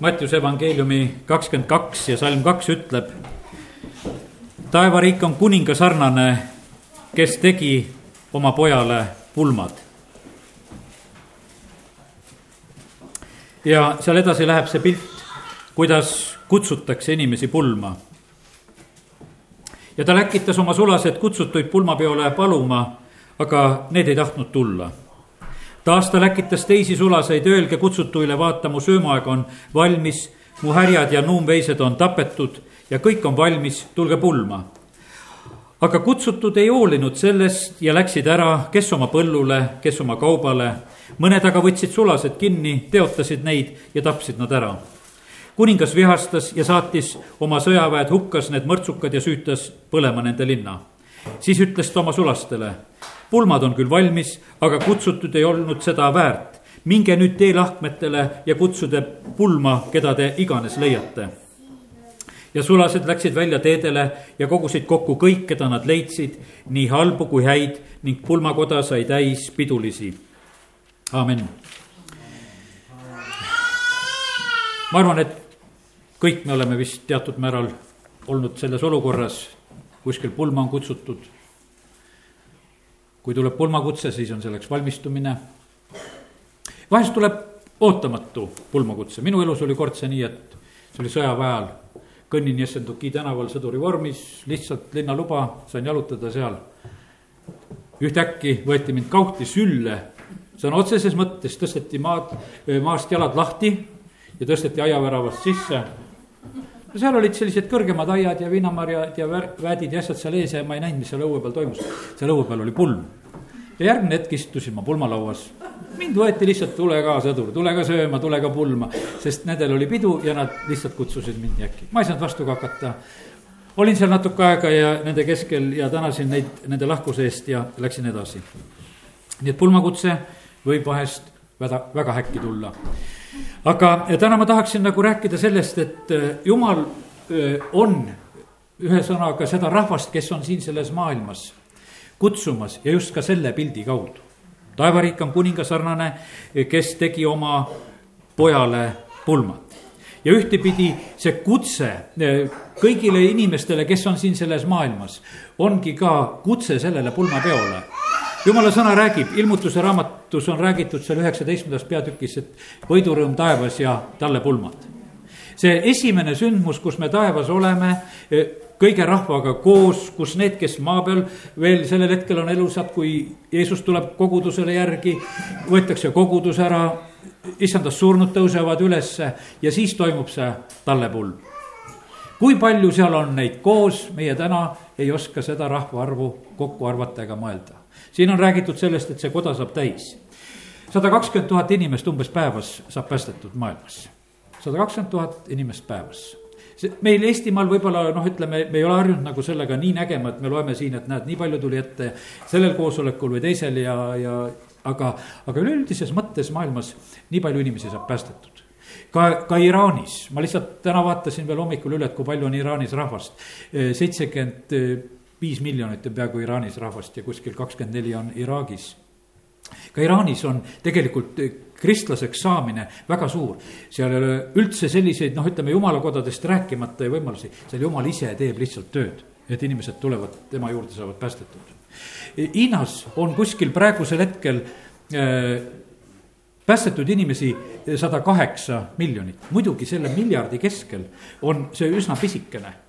Mattiuse evangeeliumi kakskümmend kaks ja salm kaks ütleb. taevariik on kuninga sarnane, kes tegi oma pojale pulmad. ja seal edasi läheb see pilt, kuidas kutsutakse inimesi pulma. ja ta läkitas oma sulased kutsutuid pulmapeole paluma, aga need ei tahtnud tulla taas ta läkitas teisi sulaseid, öelge kutsutuile, vaata, mu söömaaeg on valmis, mu härjad ja nuumveised on tapetud ja kõik on valmis, tulge pulma. aga kutsutud ei hoolinud sellest ja läksid ära, kes oma põllule, kes oma kaubale. mõned aga võtsid sulased kinni, teotasid neid ja tapsid nad ära. kuningas vihastas ja saatis oma sõjaväed, hukkas need mõrtsukad ja süütas põlema nende linna. siis ütles ta oma sulastele pulmad on küll valmis, aga kutsutud ei olnud seda väärt. minge nüüd teelahkmetele ja kutsuge pulma, keda te iganes leiate. ja sulased läksid välja teedele ja kogusid kokku kõik, keda nad leidsid, nii halbu kui häid ning pulmakoda sai täis pidulisi. amin. ma arvan, et kõik me oleme vist teatud määral olnud selles olukorras, kuskil pulma on kutsutud kui tuleb pulmakutse, siis on selleks valmistumine. vahest tuleb ootamatu pulmakutse, minu elus oli kord see nii, et see oli sõjaväe ajal. kõnnin Jessenduki tänaval sõduri vormis, lihtsalt linnaluba, sain jalutada seal. ühtäkki võeti mind kauti sülle, sõna otseses mõttes tõsteti maad, maast jalad lahti ja tõsteti aiaväravast sisse no seal olid sellised kõrgemad aiad ja viinamarjad ja väädid ja asjad seal ees ja ma ei näinud, mis seal õue peal toimus. seal õue peal oli pulm. ja järgmine hetk istusin ma pulmalauas. mind võeti lihtsalt, tule ka sõdur, tule ka sööma, tule ka pulma. sest nendel oli pidu ja nad lihtsalt kutsusid mind nii äkki, ma ei saanud vastu ka hakata. olin seal natuke aega ja nende keskel ja tänasin neid nende lahkuse eest ja läksin edasi. nii et pulmakutse võib vahest väga, väga häkki tulla aga täna ma tahaksin nagu rääkida sellest, et äh, jumal äh, on ühesõnaga seda rahvast, kes on siin selles maailmas kutsumas ja just ka selle pildi kaudu. taevariik on kuninga sarnane, kes tegi oma pojale pulmad. ja ühtepidi see kutse äh, kõigile inimestele, kes on siin selles maailmas, ongi ka kutse sellele pulmapeole jumala sõna räägib, ilmutuse raamatus on räägitud seal üheksateistkümnendas peatükis, et võidurõõm taevas ja talle pulmad. see esimene sündmus, kus me taevas oleme, e, kõige rahvaga koos, kus need, kes maa peal veel sellel hetkel on elusad, kui Jeesus tuleb kogudusele järgi, võetakse kogudus ära, issandast surnud tõusevad ülesse ja siis toimub see tallepulm kui palju seal on neid koos, meie täna ei oska seda rahvaarvu kokku arvata ega mõelda siin on räägitud sellest, et see koda saab täis. sada kakskümmend tuhat inimest umbes päevas saab päästetud maailmas. sada kakskümmend tuhat inimest päevas see meil Eestimaal võib-olla noh, ütleme, me ei ole harjunud nagu sellega nii nägema, et me loeme siin, et näed, nii palju tuli ette sellel koosolekul või teisel ja, ja aga, aga üleüldises mõttes maailmas nii palju inimesi saab päästetud ka, ka Iraanis, ma lihtsalt täna vaatasin veel hommikul üle, et kui palju on Iraanis rahvast. seitsekümmend viis miljonit on peaaegu Iraanis rahvast ja kuskil kakskümmend neli on Iraagis. ka Iraanis on tegelikult kristlaseks saamine väga suur. seal ei ole üldse selliseid, noh, ütleme jumalakodadest rääkimata ja võimalusi, seal jumal ise teeb lihtsalt tööd, et inimesed tulevad tema juurde, saavad päästetud. Hiinas on kuskil praegusel hetkel äh, päästetud inimesi sada kaheksa miljonit, muidugi selle miljardi keskel on see üsna pisikene Eh,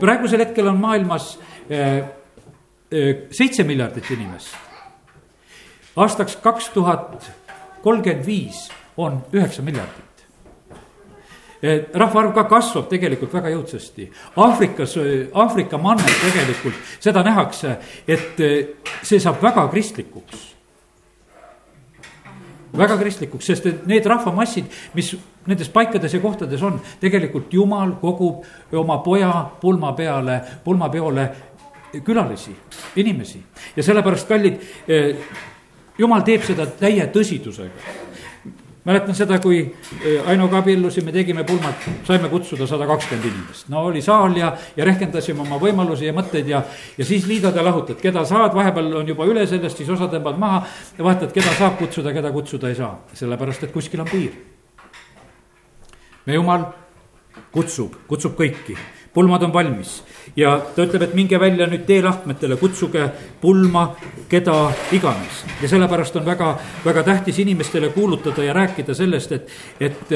praegusel hetkel on maailmas seitse miljardit inimest. aastaks kaks tuhat kolmkümmend viis on üheksa miljardit rahvaarv ka kasvab tegelikult väga jõudsasti. Aafrikas, Aafrika manner tegelikult, seda nähakse, et see saab väga kristlikuks väga kristlikuks, sest et need rahvamassid, mis nendes paikades ja kohtades on, tegelikult jumal kogub oma poja pulma peale, pulmapeole külalisi, inimesi. ja sellepärast, kallid, eh, jumal teeb seda täie tõsidusega mäletan seda, kui äh, Ainoga abiellusime, tegime pulmat, saime kutsuda sada kakskümmend inimest. no oli saal ja, ja rehkendasime oma võimalusi ja mõtteid ja, ja siis liidad ja lahutad, keda saad, vahepeal on juba üle sellest, siis osa tõmbad maha. ja vaatad, keda saab kutsuda, keda kutsuda ei saa, sellepärast et kuskil on piir. me jumal kutsub, kutsub kõiki pulmad on valmis ja ta ütleb, et minge välja nüüd teelahkmetele, kutsuge pulma keda iganes. ja sellepärast on väga, väga tähtis inimestele kuulutada ja rääkida sellest, et, et,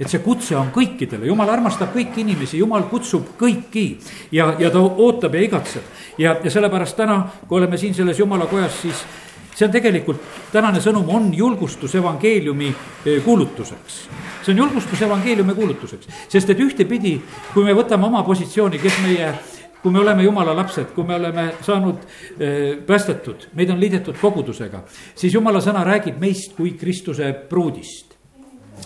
et see kutse on kõikidele, jumal armastab kõiki inimesi, jumal kutsub kõiki ja, ja ta ootab ja igatseb. ja, ja sellepärast täna, kui oleme siin selles jumala kojas, siis see on tegelikult, tänane sõnum on julgustus evangeeliumi eh, kuulutuseks. see on julgustus evangeeliumi kuulutuseks, sest et ühtepidi, kui me võtame oma positsiooni, kes meie kui me oleme jumala lapsed, kui me oleme saanud äh, päästetud, meid on liidetud kogudusega, siis jumala sõna räägib meist kui Kristuse pruudist.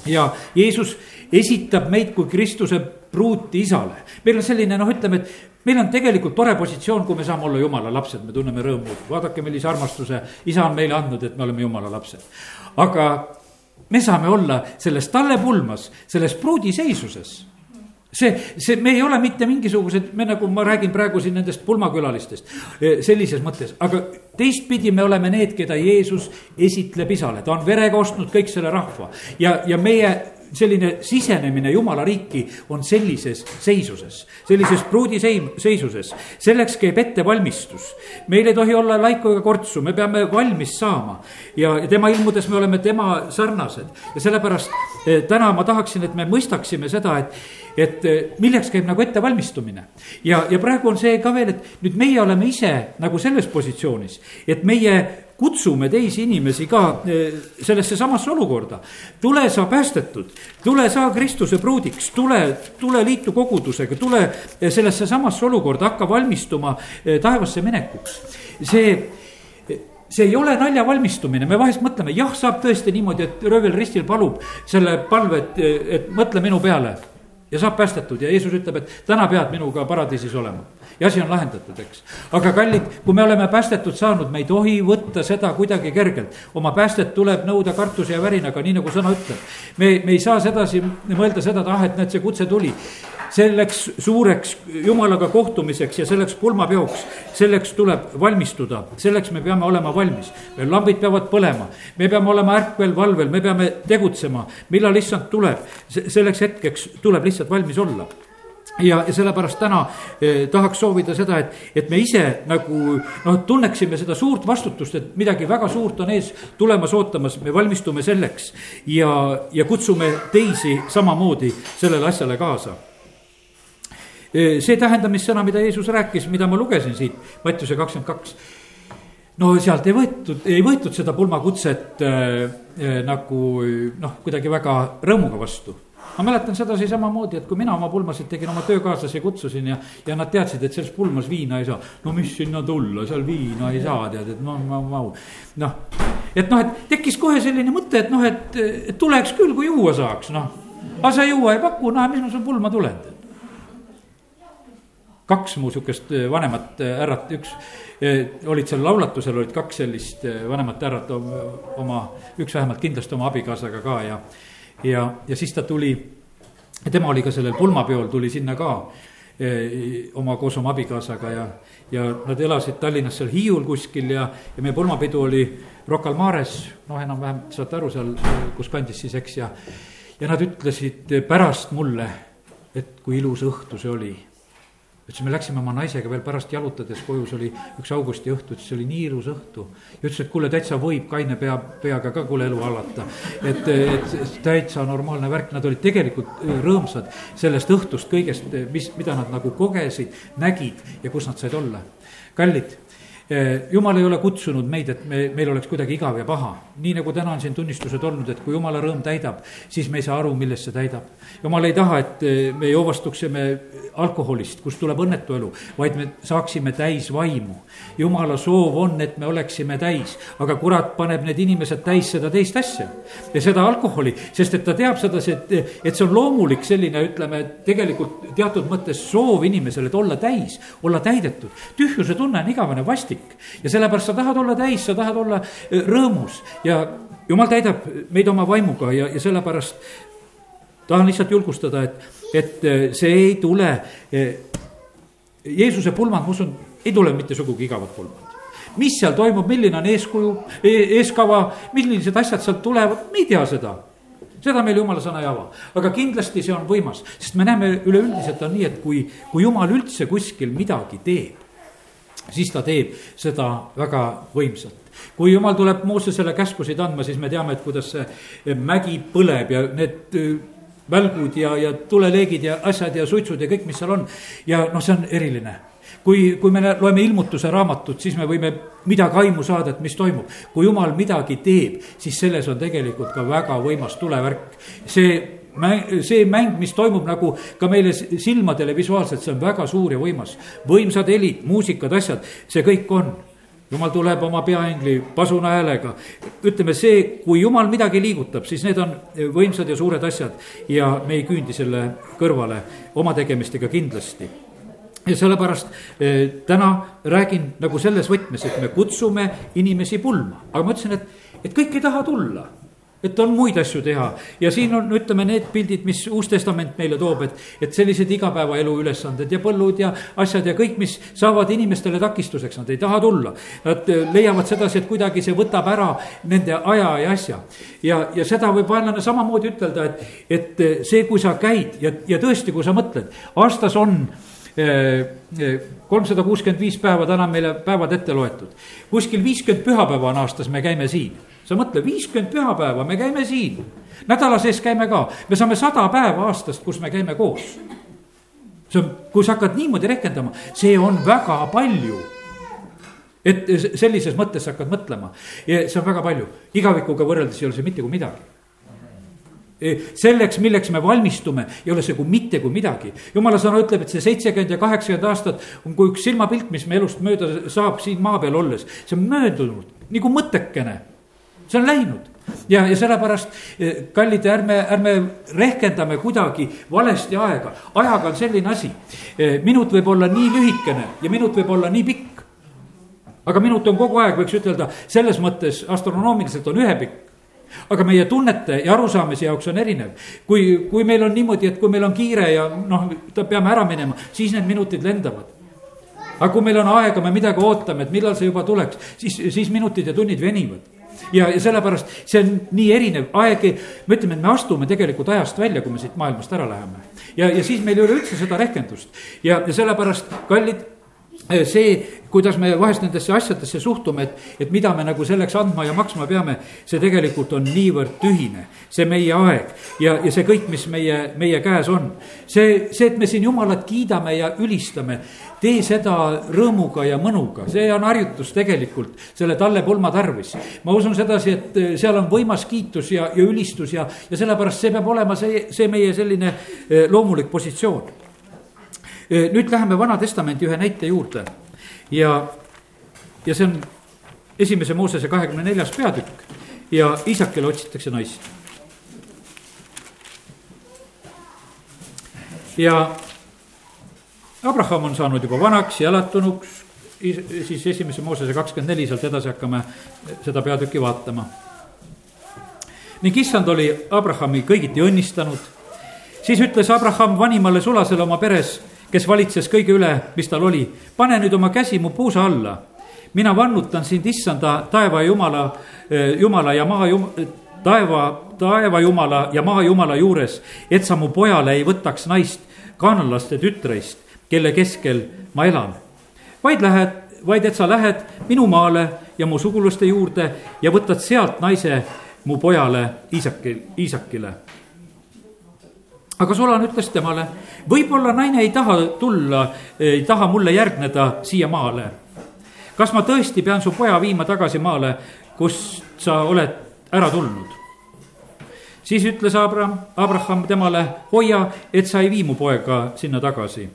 ja Jeesus esitab meid kui Kristuse pruuti isale. meil on selline noh, ütleme, et meil on tegelikult tore positsioon, kui me saame olla jumala lapsed, me tunneme rõõmu, vaadake, millise armastuse isa on meile andnud, et me oleme jumala lapsed. aga me saame olla selles talle pulmas, selles pruudiseisuses. See, see, me ei ole mitte mingisugused, me nagu ma räägin praegu siin nendest pulmakülalistest eh, sellises mõttes, aga teistpidi me oleme need, keda Jeesus esitleb isale, ta on verega ostnud kõik selle rahva. Ja, ja meie selline sisenemine jumala riiki on sellises seisuses, sellises pruudiseisuses. selleks käib ettevalmistus. meil ei tohi olla laiku ega kortsu, me peame valmis saama. ja tema ilmudes me oleme tema sarnased ja sellepärast eh, täna ma tahaksin, et me mõistaksime seda, et et eh, milleks käib nagu ettevalmistumine. ja, ja praegu on see ka veel, et nüüd meie oleme ise nagu selles positsioonis, et meie kutsume teisi inimesi ka eh, sellesse samasse olukorda. tule sa päästetud, tule sa Kristuse pruudiks, tule, tule liitu kogudusega, tule eh, sellesse samasse olukorda, hakka valmistuma eh, taevasse minekuks. see see ei ole naljavalmistumine, me vahest mõtleme, jah, saab tõesti niimoodi, et röövel ristil palub selle palve, et, et mõtle minu peale. ja saab päästetud. Ja Jeesus ütleb, et täna pead minuga paradiisis olema ja asi on lahendatud, eks. aga kallid, kui me oleme päästetud saanud, me ei tohi võtta seda kuidagi kergelt. oma päästet tuleb nõuda kartuse ja värinaga, nii nagu sõna ütleb. me, me ei saa sedasi mõelda seda, et ah, et näed, see kutse tuli. Selleks suureks jumalaga kohtumiseks ja selleks pulmapeoks, selleks tuleb valmistuda, selleks me peame olema valmis. meil lambid peavad põlema, me peame olema ärkvel, valvel, me peame tegutsema, millal issand tuleb, selleks hetkeks. Tuleb lihtsalt valmis olla ja, ja sellepärast täna eh, tahaks soovida seda, et, et me ise nagu noh, tunneksime seda suurt vastutust, et midagi väga suurt on ees tulemas, ootamas, me valmistume selleks. ja, ja kutsume teisi samamoodi sellele asjale kaasa eh,. see tähendamissõna, mida Jeesus rääkis, mida ma lugesin siit, Mattiuse kakskümmend kaks no sealt ei võetud, ei võetud seda pulmakutset äh, äh, nagu noh, kuidagi väga rõõmuga vastu ma mäletan sedasi samamoodi, et kui mina oma pulmasid tegin, oma töökaaslasi kutsusin ja, ja nad teadsid, et selles pulmas viina ei saa. no mis sinna tulla, seal viina ei saa, tead, et ma, ma, ma, noh. et noh, et tekkis kohe selline mõte, et noh, et, et tuleks küll, kui juua saaks, noh. aga sa juua ei paku, no mis ma sul pulma tulen kaks mu sihukest eh, vanemat eh, härrat, üks eh, olid seal laulatusel, olid kaks sellist vanemat härrat oma, üks vähemalt kindlasti oma abikaasaga ka ja ja, ja siis ta tuli, tema oli ka sellel pulmapeol, tuli sinna ka eh, oma, koos oma abikaasaga ja, ja nad elasid Tallinnas seal Hiiul kuskil ja, ja meie pulmapidu oli Rocca al Mares, noh, enam-vähem saate aru seal, kus kandis siis, eks, ja. ja nad ütlesid pärast mulle, et kui ilus õhtu see oli ütles, me läksime oma naisega veel pärast jalutades koju, see oli üks augusti õhtu, ütles, see oli nii ilus õhtu. ja ütles, et kuule, täitsa võib kaine pea, peaga ka kuule elu hallata. et, et täitsa normaalne värk, nad olid tegelikult rõõmsad sellest õhtust kõigest, mis, mida nad nagu kogesid, nägid ja kus nad said olla. kallid jumal ei ole kutsunud meid, et me, meil oleks kuidagi igav ja paha. nii nagu täna on siin tunnistused olnud, et kui jumala rõõm täidab, siis me ei saa aru, millest see täidab. jumal ei taha, et eh, me joovastuksime alkoholist, kust tuleb õnnetu elu, vaid me saaksime täis vaimu. jumala soov on, et me oleksime täis, aga kurat paneb need inimesed täis seda teist asja. ja seda alkoholi, sest et ta teab sedasi, et, et see on loomulik selline, ütleme, tegelikult teatud mõttes soov inimesel, et olla täis, olla täidetud. tühjuse tunne on igavene vastik vastik. ja sellepärast sa tahad olla täis, sa tahad olla äh, rõõmus ja jumal täidab meid oma vaimuga ja, ja sellepärast tahan lihtsalt julgustada, et, et äh, see ei tule. Äh, Jeesuse pulmad, ma usun, ei tule mitte sugugi igavad pulmad mis seal toimub, milline on eeskuju, e-, eeskava, millised asjad sealt tulevad, me ei tea seda seda meil jumala sõna ei ava, aga kindlasti see on võimas, sest me näeme üleüldiselt on nii, et kui, kui jumal üldse kuskil midagi teeb, siis ta teeb seda väga võimsalt kui jumal tuleb Moosesele käskusid andma, siis me teame, et kuidas see mägi põleb ja need välgud ja, ja tuleleegid ja asjad ja suitsud ja kõik, mis seal on. ja noh, see on eriline kui, kui me loeme ilmutuse raamatut, siis me võime midagi aimu saada, et mis toimub. kui jumal midagi teeb, siis selles on tegelikult ka väga võimas tulevärk. see mäng, see mäng, mis toimub nagu ka meile silmadele visuaalselt, see on väga suur ja võimas. võimsad helid, muusikad, asjad, see kõik on jumal tuleb oma peaingli pasuna häälega. ütleme see, kui jumal midagi liigutab, siis need on võimsad ja suured asjad ja me ei küündi selle kõrvale oma tegemistega kindlasti ja sellepärast eh, täna räägin nagu selles võtmes, et me kutsume inimesi pulma, aga ma ütlesin, et, et kõik ei taha tulla et on muid asju teha ja siin on, ütleme, need pildid, mis Uus Testament meile toob, et, et sellised igapäevaelu ülesanded ja põllud ja asjad ja kõik, mis saavad inimestele takistuseks, nad ei taha tulla. Nad eh, leiavad sedasi, et kuidagi see võtab ära nende aja ja asja. ja, ja seda võib vaenlane samamoodi ütelda, et, et eh, see, kui sa käid ja, ja tõesti, kui sa mõtled, aastas on eh, kolmsada kuuskümmend viis päeva, täna meile päevad ette loetud. kuskil viiskümmend pühapäeva on aastas, me käime siin sa mõtle, viiskümmend pühapäeva, me käime siin. nädala sees käime ka, me saame sada päeva aastast, kus me käime koos. see on, kui sa hakkad niimoodi rehkendama, see on väga palju et sellises mõttes sa hakkad mõtlema ja see on väga palju, igavikuga võrreldes ei ole see mitte kui midagi e, selleks, milleks me valmistume, ei ole see kui mitte kui midagi. jumala sõna ütleb, et see seitsekümmend ja kaheksakümmend aastat on kui üks silmapilk, mis me elust mööda saab siin maa peal olles. see on möödunud nagu mõttekene see on läinud ja, ja sellepärast, eh, kallid, ärme, ärme rehkendame kuidagi valesti aega. ajaga on selline asi, eh, minut võib olla nii lühikene ja minut võib olla nii pikk. aga minut on kogu aeg, võiks ütelda, selles mõttes astronoomiliselt on ühepikk aga meie tunnete ja arusaamise jaoks on erinev. kui, kui meil on niimoodi, et kui meil on kiire ja noh, peame ära minema, siis need minutid lendavad. aga kui meil on aega, me midagi ootame, et millal see juba tuleks, siis, siis minutid ja tunnid venivad ja, ja sellepärast see on nii erinev aeg, me ütleme, et me astume tegelikult ajast välja, kui me siit maailmast ära läheme. ja, ja siis meil ei ole üldse seda rehkendust ja, ja sellepärast, kallid see, kuidas me vahest nendesse asjadesse suhtume, et, et mida me nagu selleks andma ja maksma peame, see tegelikult on niivõrd tühine. see meie aeg ja, ja see kõik, mis meie, meie käes on. see, see, et me siin Jumalat kiidame ja ülistame, tee seda rõõmuga ja mõnuga, see on harjutus tegelikult selle talle pulma tarvis. ma usun sedasi, et eh, seal on võimas kiitus ja, ja ülistus ja, ja sellepärast see peab olema see, see meie selline eh, loomulik positsioon nüüd läheme Vana-testamendi ühe näite juurde ja, ja see on esimese Moosese kahekümne neljas peatükk ja isakile otsitakse naist. ja Abraham on saanud juba vanaks ja elatunuks, siis esimese Moosese kakskümmend neli, sealt edasi hakkame seda peatükki vaatama. ning issand oli Abrahami kõigiti õnnistanud, siis ütles Abraham vanimale sulasele oma peres kes valitses kõige üle, mis tal oli. pane nüüd oma käsi mu puusa alla. mina vannutan sind, issanda taeva jumala, eh, jumala ja maa jum-, taeva, taeva jumala ja maa jumala juures, et sa mu pojale ei võtaks naist kaanalaste tütreist, kelle keskel ma elan. vaid lähed, vaid et sa lähed minu maale ja mu sugulaste juurde ja võtad sealt naise mu pojale Iisakil, Iisakile aga Solan ütles temale, võib-olla naine ei taha tulla, ei taha mulle järgneda siia maale. kas ma tõesti pean su poja viima tagasi maale, kust sa oled ära tulnud? siis ütles Abraham, Abraham temale, hoia, et sa ei vii mu poega sinna tagasi.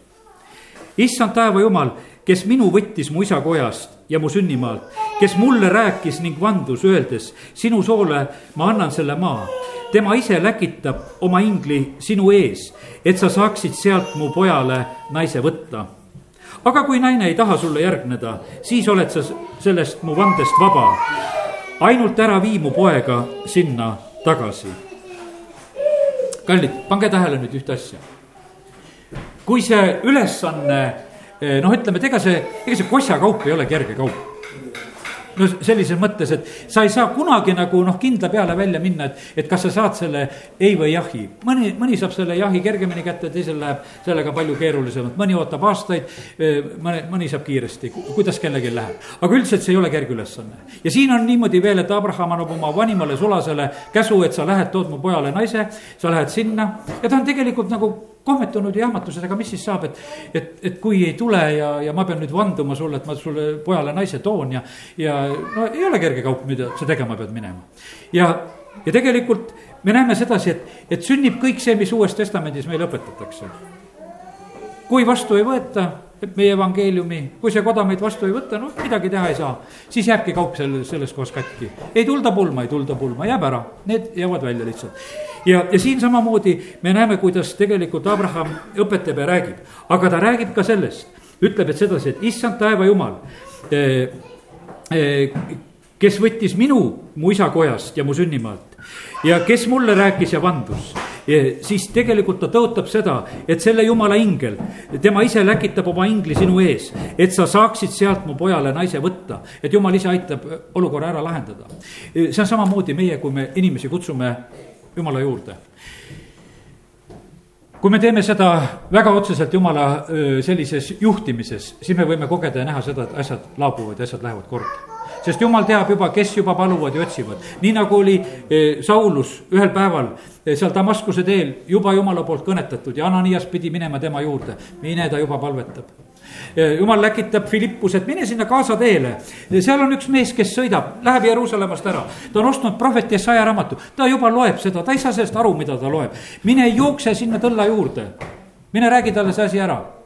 Issand taeva jumal, kes minu võttis mu isa kojast ja mu sünnimaalt, kes mulle rääkis ning vandus, öeldes, sinu soole ma annan selle maa tema ise läkitab oma ingli sinu ees, et sa saaksid sealt mu pojale naise võtta. aga kui naine ei taha sulle järgneda, siis oled sa sellest mu vandest vaba. ainult ära vii mu poega sinna tagasi. kallid, pange tähele nüüd ühte asja. Kui see ülesanne, eh, noh, ütleme, et ega see, ega see kossakaup ei ole kerge kaup no sellises mõttes, et sa ei saa kunagi nagu noh, kindla peale välja minna, et, et kas sa saad selle ei või jahi. mõni, mõni saab selle jahi kergemini kätte, teisel läheb sellega palju keerulisemalt, mõni ootab aastaid, mõni, mõni saab kiiresti, kuidas kellelgi läheb. aga üldiselt see ei ole kerge ülesanne. ja siin on niimoodi veel, et Abraham annab oma vanimale sulasele käsu, et sa lähed, tood mu pojale naise, sa lähed sinna ja ta on tegelikult nagu kohmetunud ja jahmatuses, aga mis siis saab, et, et, et kui ei tule ja, ja ma pean nüüd vanduma sulle, et ma sulle pojale naise toon ja, ja no ei ole kerge kaup, mida sa tegema pead minema. ja, ja tegelikult me näeme sedasi, et, et sünnib kõik see, mis Uues Testamendis meile õpetatakse. kui vastu ei võeta et meie evangeeliumi, kui see koda meid vastu ei võta, noh, midagi teha ei saa. siis jääbki kaup selles, selles kohas katki. ei tulda pulma, ei tulda pulma, jääb ära, need jäävad välja lihtsalt. ja, ja siin samamoodi me näeme, kuidas tegelikult Abraham õpetab ja räägib, aga ta räägib ka sellest, ütleb, et sedasi, et issand taeva jumal eh, eh, kes võttis minu mu isa kojast ja mu sünnimaalt ja kes mulle rääkis ja vandus siis tegelikult ta tõotab seda, et selle jumala ingel, tema ise läkitab oma ingli sinu ees, et sa saaksid sealt mu pojale naise võtta, et jumal ise aitab olukorra ära lahendada. see on samamoodi meie, kui me inimesi kutsume jumala juurde kui me teeme seda väga otseselt jumala sellises juhtimises, siis me võime kogeda ja näha seda, et asjad laabuvad ja asjad lähevad korda sest jumal teab juba, kes juba paluvad ja otsivad. nii nagu oli eh, Saulus ühel päeval eh, seal Damaskuse teel juba jumala poolt kõnetatud ja Ananias pidi minema tema juurde. mine, ta juba palvetab eh, jumal läkitab Philippus, et mine sinna Gaza teele. seal on üks mees, kes sõidab, läheb Jeruusalemmast ära. ta on ostnud prohveti Jesaja raamatu, ta juba loeb seda, ta ei saa sellest aru, mida ta loeb. mine jookse sinna tõlla juurde, mine räägi talle see asi ära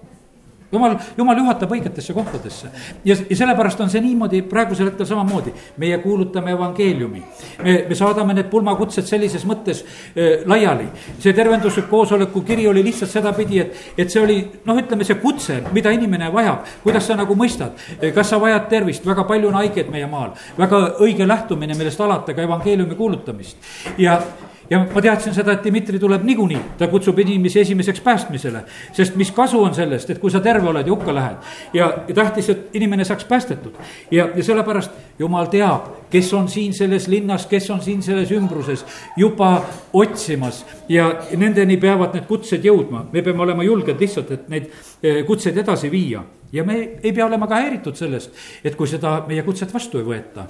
jumal, jumal juhatab õigetesse kohtadesse ja, ja sellepärast on see niimoodi praegusel hetkel samamoodi. meie kuulutame evangeeliumi, me, me saadame need pulmakutsed sellises mõttes äh, laiali. see tervenduslik koosoleku kiri oli lihtsalt sedapidi, et, et see oli noh, ütleme see kutse, mida inimene vajab, kuidas sa nagu mõistad. kas sa vajad tervist, väga palju on haigeid meie maal, väga õige lähtumine, millest alata ka evangeeliumi kuulutamist ja ja ma teadsin seda, et Dmitri tuleb niikuinii, ta kutsub inimesi esimeseks päästmisele. sest mis kasu on sellest, et kui sa terve oled ja hukka lähed ja, ja tahtis, et inimene saaks päästetud. ja, ja sellepärast jumal teab, kes on siin selles linnas, kes on siin selles ümbruses juba otsimas ja nendeni peavad need kutsed jõudma. me peame olema julged lihtsalt, et neid eh, kutseid edasi viia ja me ei pea olema ka häiritud sellest, et kui seda meie kutset vastu ei võeta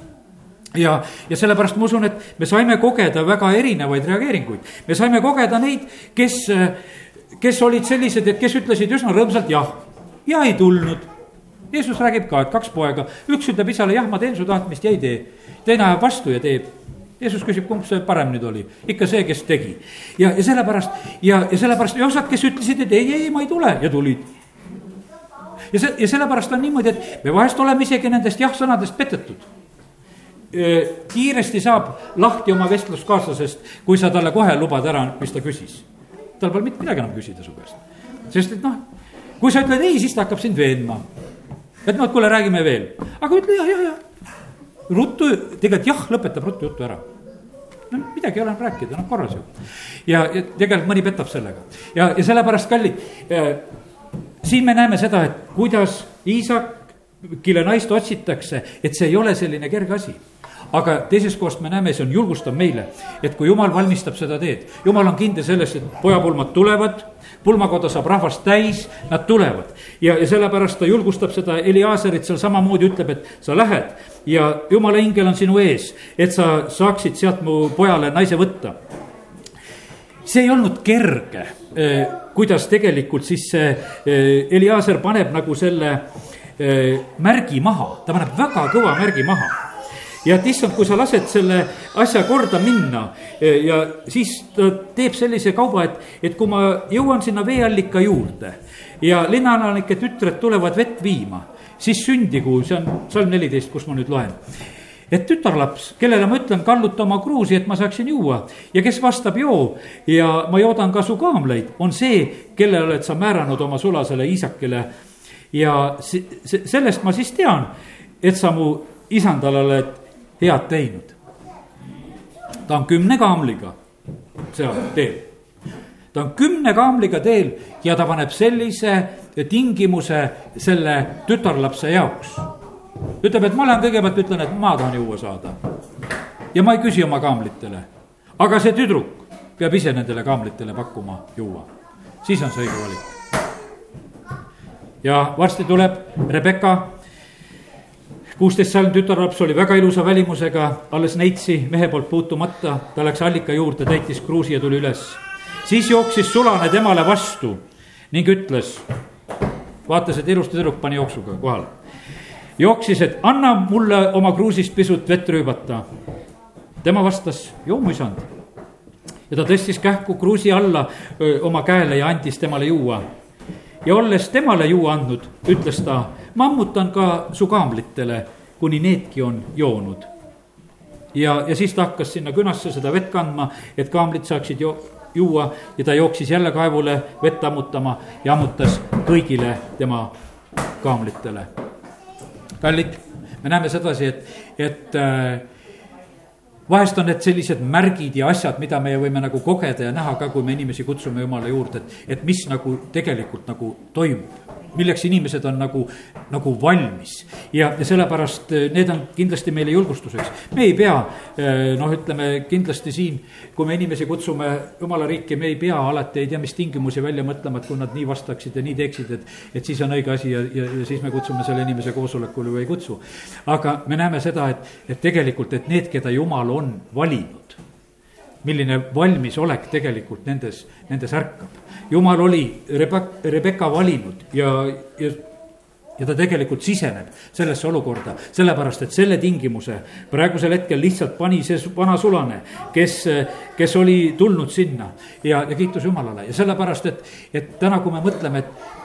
ja, ja sellepärast ma usun, et me saime kogeda väga erinevaid reageeringuid. me saime kogeda neid, kes, kes olid sellised, et kes ütlesid üsna rõõmsalt jah ja ei tulnud. Jeesus räägib ka, et kaks poega, üks ütleb isale jah, ma teen su tahtmist ja ei tee. teine ajab vastu ja teeb. Jeesus küsib, kumb see parem nüüd oli, ikka see, kes tegi. ja, ja sellepärast ja, ja sellepärast ja osad, kes ütlesid, et ei, ei, ma ei tule ja tulid ja see, ja sellepärast on niimoodi, et me vahest oleme isegi nendest jah-sõnadest petetud kiiresti saab lahti oma vestluskaaslasest, kui sa talle kohe lubad ära, mis ta küsis. tal pole mitte midagi enam küsida su käest. sest et noh, kui sa ütled ei, siis ta hakkab sind veenma. et noh, et kuule, räägime veel, aga ütle jah, jah, jah. ruttu, tegelikult jah, lõpetab ruttu jutu ära no midagi ei ole enam rääkida, noh korras ju. ja, ja tegelikult mõni petab sellega ja, ja sellepärast, kallid äh,, siin me näeme seda, et kuidas Iisak, kelle naist otsitakse, et see ei ole selline kerge asi aga teisest kohast me näeme, see on julgustav meile, et kui jumal valmistab seda teed, jumal on kindel selles, et pojapulmad tulevad, pulmakoda saab rahvast täis, nad tulevad. ja, ja sellepärast ta julgustab seda Eliaserit seal samamoodi, ütleb, et sa lähed ja jumala ingel on sinu ees, et sa saaksid sealt mu pojale naise võtta. see ei olnud kerge, eh, kuidas tegelikult siis see eh, Eliaser paneb nagu selle eh, märgi maha, ta paneb väga kõva märgi maha ja et issand, kui sa lased selle asja korda minna e, ja siis ta teeb sellise kauba, et, et kui ma jõuan sinna veeallika juurde ja linnaelanike tütred tulevad vett viima, siis sündigu, see on salm neliteist, kus ma nüüd loen et tütarlaps, kellele ma ütlen, kalluta oma kruusi, et ma saaksin juua ja kes vastab joo ja ma joodan ka su kaamleid, on see, kelle oled sa määranud oma sulasele Iisakile. ja sellest ma siis tean, et sa mu isandale oled head teinud. ta on kümne kaamliga seal teel. ta on kümne kaamliga teel ja ta paneb sellise tingimuse selle tütarlapse jaoks. ütleb, et ma lähen kõigepealt ütlen, et ma tahan juua saada. ja ma ei küsi oma kaamlitele. aga see tüdruk peab ise nendele kaamlitele pakkuma juua. siis on see õige valik. ja varsti tuleb Rebecca kuusteist salm tütarlaps oli väga ilusa välimusega, alles neitsi mehe poolt puutumata, ta läks allika juurde, täitis kruusi ja tuli üles. siis jooksis sulane temale vastu ning ütles, vaatas, et ilusti tüdruk pani jooksuga kohale. jooksis, et anna mulle oma kruusist pisut vett rüübata. tema vastas, joo mu isand. ja ta tõstis kähku kruusi alla öö, oma käele ja andis temale juua. ja olles temale juua andnud, ütles ta mammutan ka su kaamlitele, kuni needki on joonud. ja, ja siis ta hakkas sinna künasse seda vett kandma, et kaamlid saaksid jo-, juua ja ta jooksis jälle kaevule vett ammutama ja ammutas kõigile tema kaamlitele. kallid, me näeme sedasi, et, et äh, vahest on need sellised märgid ja asjad, mida me võime nagu kogeda ja näha ka, kui me inimesi kutsume jumala juurde, et, et mis nagu tegelikult nagu toimub milleks inimesed on nagu, nagu valmis. ja, ja sellepärast eh, need on kindlasti meile julgustuseks. me ei pea, eh, noh, ütleme kindlasti siin, kui me inimesi kutsume jumala riiki, me ei pea alati ei tea mis tingimusi välja mõtlema, et kui nad nii vastaksid ja nii teeksid, et, et siis on õige asi ja, ja, ja siis me kutsume selle inimese koosolekule või ei kutsu. aga me näeme seda, et, et tegelikult, et need, keda jumal on valinud milline valmisolek tegelikult nendes, nendes ärkab jumal oli Rebe-, Rebecca valinud ja, ja ja ta tegelikult siseneb sellesse olukorda, sellepärast et selle tingimuse praegusel hetkel lihtsalt pani see vana sulane, kes, kes oli tulnud sinna ja, ja kiitus Jumalale. Ja sellepärast, et, et täna, kui me mõtleme, et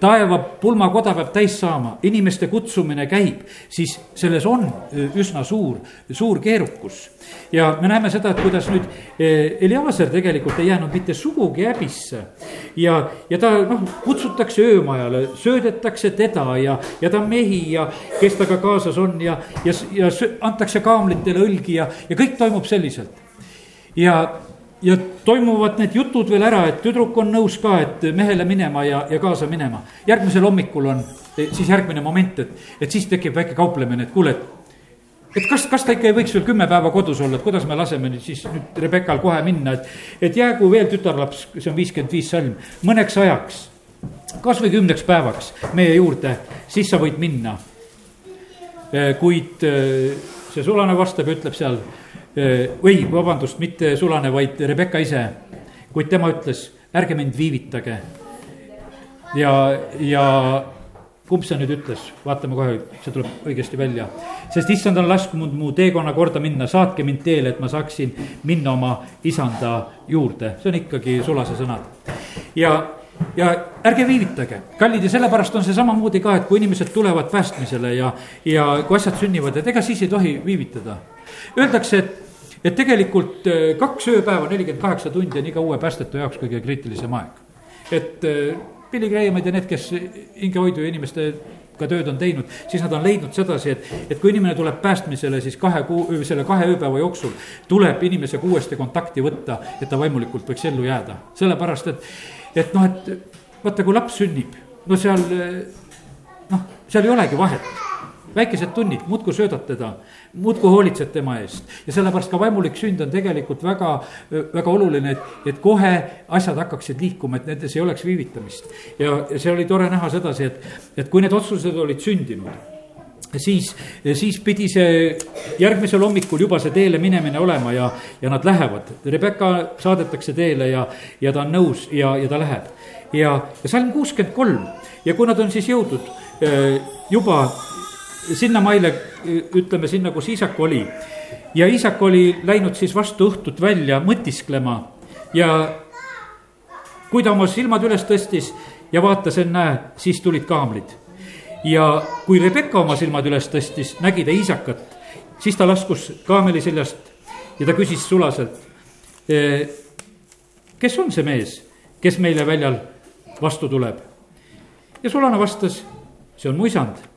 taeva pulmakoda peab täis saama, inimeste kutsumine käib, siis selles on üsna suur, suur keerukus. ja me näeme seda, et kuidas nüüd Eliaser tegelikult ei jäänud mitte sugugi häbisse. ja, ja ta noh, kutsutakse öömajale, söödetakse teda ja, ja ta mehi ja kes temaga kaasas on ja, ja, ja antakse kaamlitele õlgi ja, ja kõik toimub selliselt. ja ja toimuvad need jutud veel ära, et tüdruk on nõus ka, et mehele minema ja, ja kaasa minema. järgmisel hommikul on siis järgmine moment, et, et siis tekib väike kauplemine, et kuule, et, et kas, kas ta ikka ei võiks veel kümme päeva kodus olla, et kuidas me laseme nüüd siis nüüd Rebekal kohe minna, et, et jäägu veel tütarlaps, see on viiskümmend viis salm, mõneks ajaks, kasvõi kümneks päevaks meie juurde, siis sa võid minna. Kuid eh, see sulane vastab ja ütleb seal või vabandust, mitte Sulane, vaid Rebecca ise. kuid tema ütles, ärge mind viivitage. ja, ja kumb see nüüd ütles, vaatame kohe, see tuleb õigesti välja. sest issand on lasknud mu teekonna korda minna, saatke mind teele, et ma saaksin minna oma isanda juurde, see on ikkagi sulase sõnad. ja, ja ärge viivitage, kallid ja sellepärast on see samamoodi ka, et kui inimesed tulevad päästmisele ja, ja kui asjad sünnivad, et ega siis ei tohi viivitada. Öeldakse, et et tegelikult äh, kaks ööpäeva, nelikümmend kaheksa tundi on iga uue päästetu jaoks kõige kriitilisem aeg. et äh, pilligreemad ja need, kes hingehoidu ja inimestega tööd on teinud, siis nad on leidnud sedasi, et, et kui inimene tuleb päästmisele, siis kahe kuu, selle kahe ööpäeva jooksul tuleb inimesega uuesti kontakti võtta, et ta vaimulikult võiks ellu jääda. sellepärast, et, et noh, et vaata, kui laps sünnib, no seal noh, seal ei olegi vahet väikesed tunnid, muudkui söödad teda, muudkui hoolitsed tema eest. ja sellepärast ka vaimulik sünd on tegelikult väga, väga oluline, et, et kohe asjad hakkaksid liikuma, et nendes ei oleks viivitamist. ja, see oli tore näha sedasi, et, et kui need otsused olid sündinud siis, siis pidi see järgmisel hommikul juba see teele minemine olema ja, ja nad lähevad. Rebecca saadetakse teele ja, ja ta on nõus ja, ja ta läheb. ja, ja salm kuuskümmend kolm ja kui nad on siis jõudnud eh, juba sinnamaile, ütleme sinna, kus isak oli. ja isak oli läinud siis vastu õhtut välja mõtisklema ja kui ta oma silmad üles tõstis ja vaatas, ennäe, siis tulid kaamlid. ja kui Rebecca oma silmad üles tõstis, nägi ta isakat, siis ta laskus kaameli seljast ja ta küsis sulaselt. E, kes on see mees, kes meile väljal vastu tuleb? ja sulane vastas, see on mu isand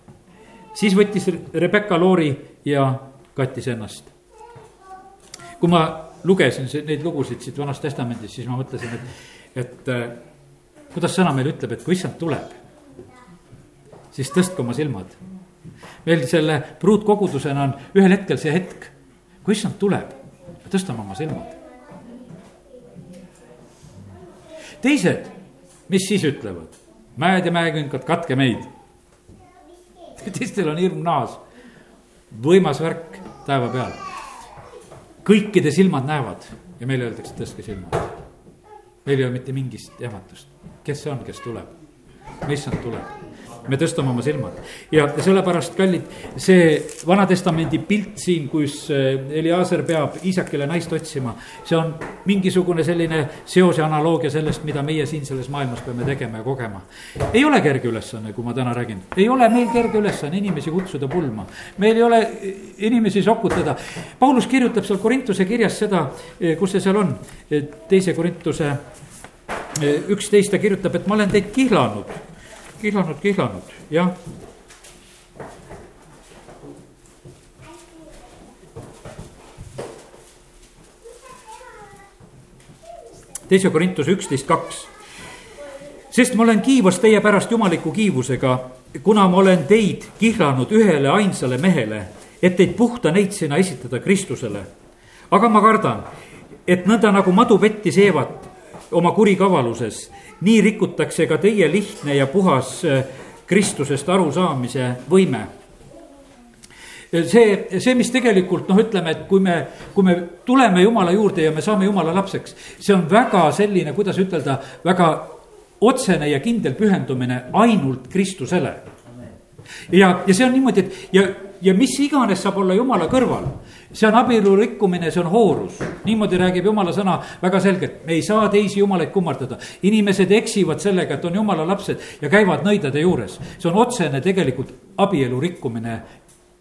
siis võttis Rebecca loori ja kattis ennast. kui ma lugesin neid lugusid siit Vanast Testamendist, siis ma mõtlesin, et, et äh, kuidas sõna meile ütleb, et kui issand tuleb, siis tõstke oma silmad meil selle pruutkogudusena on ühel hetkel see hetk, kui issand tuleb, tõstame oma silmad. teised, mis siis ütlevad? mäed ja mäekünkad, katke meid. teistel on hirm naas, võimas värk taeva peal. kõikide silmad näevad ja meile öeldakse, tõstke silmad. meil ei ole mitte mingist jahmatust, kes see on, kes tuleb, issand tuleb me tõstame oma silmad ja sellepärast, kallid, see Vana-testamendi pilt siin, kus eh, Eliaser peab Iisakile naist otsima. see on mingisugune selline seos ja analoogia sellest, mida meie siin selles maailmas peame tegema ja kogema. ei ole kerge ülesanne, kui ma täna räägin, ei ole meil kerge ülesanne inimesi kutsuda pulma. meil ei ole eh, inimesi sokutada. Paulus kirjutab seal Korintuse kirjas seda, eh, kus see seal on, teise Korintuse üksteist ta kirjutab, et ma olen teid kihlanud kihlanud, kihlanud, jah. teise Korintuse üksteist kaks. sest ma olen kiivas teie pärast jumaliku kiivusega, kuna ma olen teid kihlanud ühele ainsale mehele, et teid puhta neitsina esitada Kristusele. aga ma kardan, et nõnda nagu madu petti seevat oma kurikavaluses nii rikutakse ka teie lihtne ja puhas äh, Kristusest arusaamise võime see, see, mis tegelikult noh, ütleme, et kui me, kui me tuleme Jumala juurde ja me saame Jumala lapseks, see on väga selline, kuidas ütelda, väga otsene ja kindel pühendumine ainult Kristusele. ja, ja see on niimoodi, et ja, ja mis iganes saab olla Jumala kõrval see on abielu rikkumine, see on hoorus. niimoodi räägib jumala sõna väga selgelt, me ei saa teisi jumalaid kummardada. inimesed eksivad sellega, et on jumala lapsed ja käivad nõidade juures. see on otsene tegelikult abielu rikkumine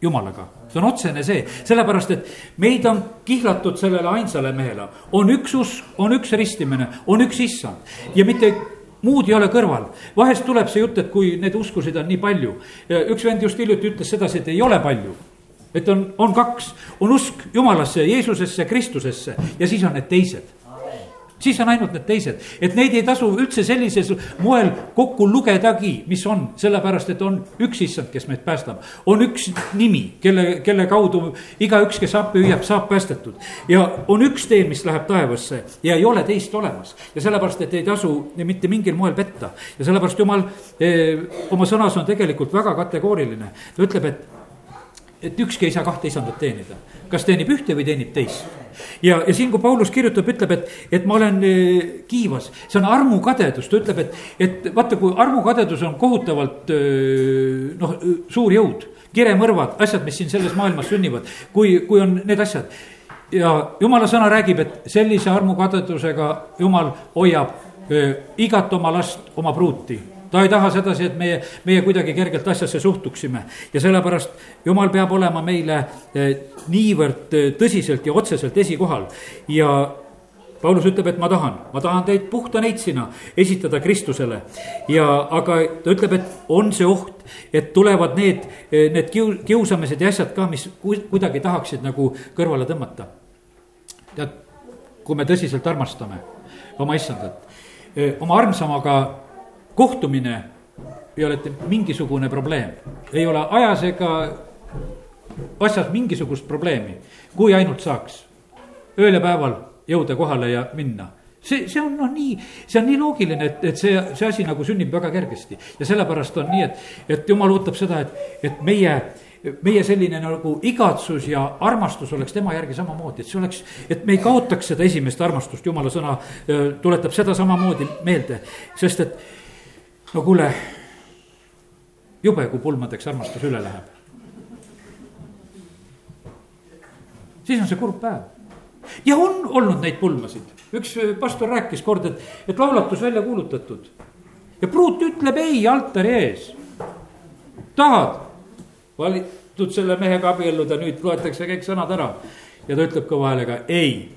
jumalaga, see on otsene see, sellepärast et meid on kihlatud sellele ainsale mehele. on üks usk, on üks ristimine, on üks issand ja mitte muud ei ole kõrval. vahest tuleb see jutt, et kui neid uskusid on nii palju. üks vend just hiljuti ütles sedasi, et ei ole palju et on, on kaks, on usk Jumalasse, Jeesusesse, Kristusesse ja siis on need teised siis on ainult need teised, et neid ei tasu üldse sellisel moel kokku lugedagi, mis on, sellepärast et on üks issand, kes meid päästab. on üks nimi, kelle, kelle kaudu igaüks, kes appi hüüab, saab päästetud. ja on üks tee, mis läheb taevasse ja ei ole teist olemas. ja sellepärast, et ei tasu mitte mingil moel petta ja sellepärast jumal eh, oma sõnas on tegelikult väga kategooriline. ta ütleb, et et ükski ei saa kahte isandat teenida, kas teenib ühte või teenib teist. ja, ja siin, kui Paulus kirjutab, ütleb, et, et ma olen eh, kiivas, see on armukadedus, ta ütleb, et, et vaata, kui armukadedus on kohutavalt eh, noh, suur jõud, kiremõrvad, asjad, mis siin selles maailmas sünnivad, kui, kui on need asjad. Ja jumala sõna räägib, et sellise armukadedusega jumal hoiab öö, eh, igat oma last, oma pruuti ta ei taha sedasi, et meie, meie kuidagi kergelt asjasse suhtuksime ja sellepärast jumal peab olema meile eh, niivõrd eh, tõsiselt ja otseselt esikohal ja Paulus ütleb, et ma tahan, ma tahan teid puhta neitsina esitada Kristusele. ja, aga ta ütleb, et on see oht, et tulevad need, eh, need kiu-, kiusamised ja asjad ka, mis kuidagi tahaksid nagu kõrvale tõmmata. tead, kui me tõsiselt armastame oma issandat, oma armsamaga kohtumine ei ole mingisugune probleem, ei ole ajas ega asjas mingisugust probleemi, kui ainult saaks ööl ja päeval jõuda kohale ja minna. See, see on noh, nii, see on nii loogiline, et, et see, see asi nagu sünnib väga kergesti. Ja sellepärast on nii, et, et jumal ootab seda, et, et meie meie selline nagu igatsus ja armastus oleks tema järgi samamoodi, et see oleks, et me ei kaotaks seda esimest armastust, jumala sõna tuletab seda samamoodi meelde, sest et no kuule, jube, kui pulmadeks armastus üle läheb. siis on see kurb päev. ja on olnud neid pulmasid, üks pastor rääkis kord, et, et laulatus välja kuulutatud. ja pruut ütleb ei altari ees. tahad valitud selle mehega abielluda, nüüd loetakse kõik sõnad ära. ja ta ütleb kõva häälega ei.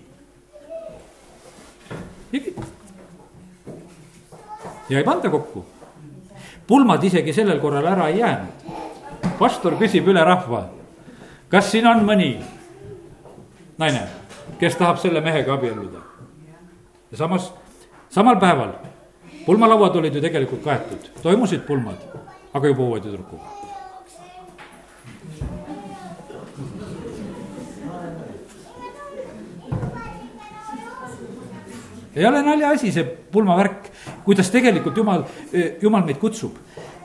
ja ei panda kokku pulmad isegi sellel korral ära ei jäänud. pastor küsib üle rahva, kas siin on mõni naine, kes tahab selle mehega abielluda? ja samas, samal päeval pulmalauad olid ju tegelikult kaetud, toimusid pulmad, aga juba uue tüdrukuga. Ei ole naljaasi see pulmavärk, kuidas tegelikult jumal, jumal meid kutsub.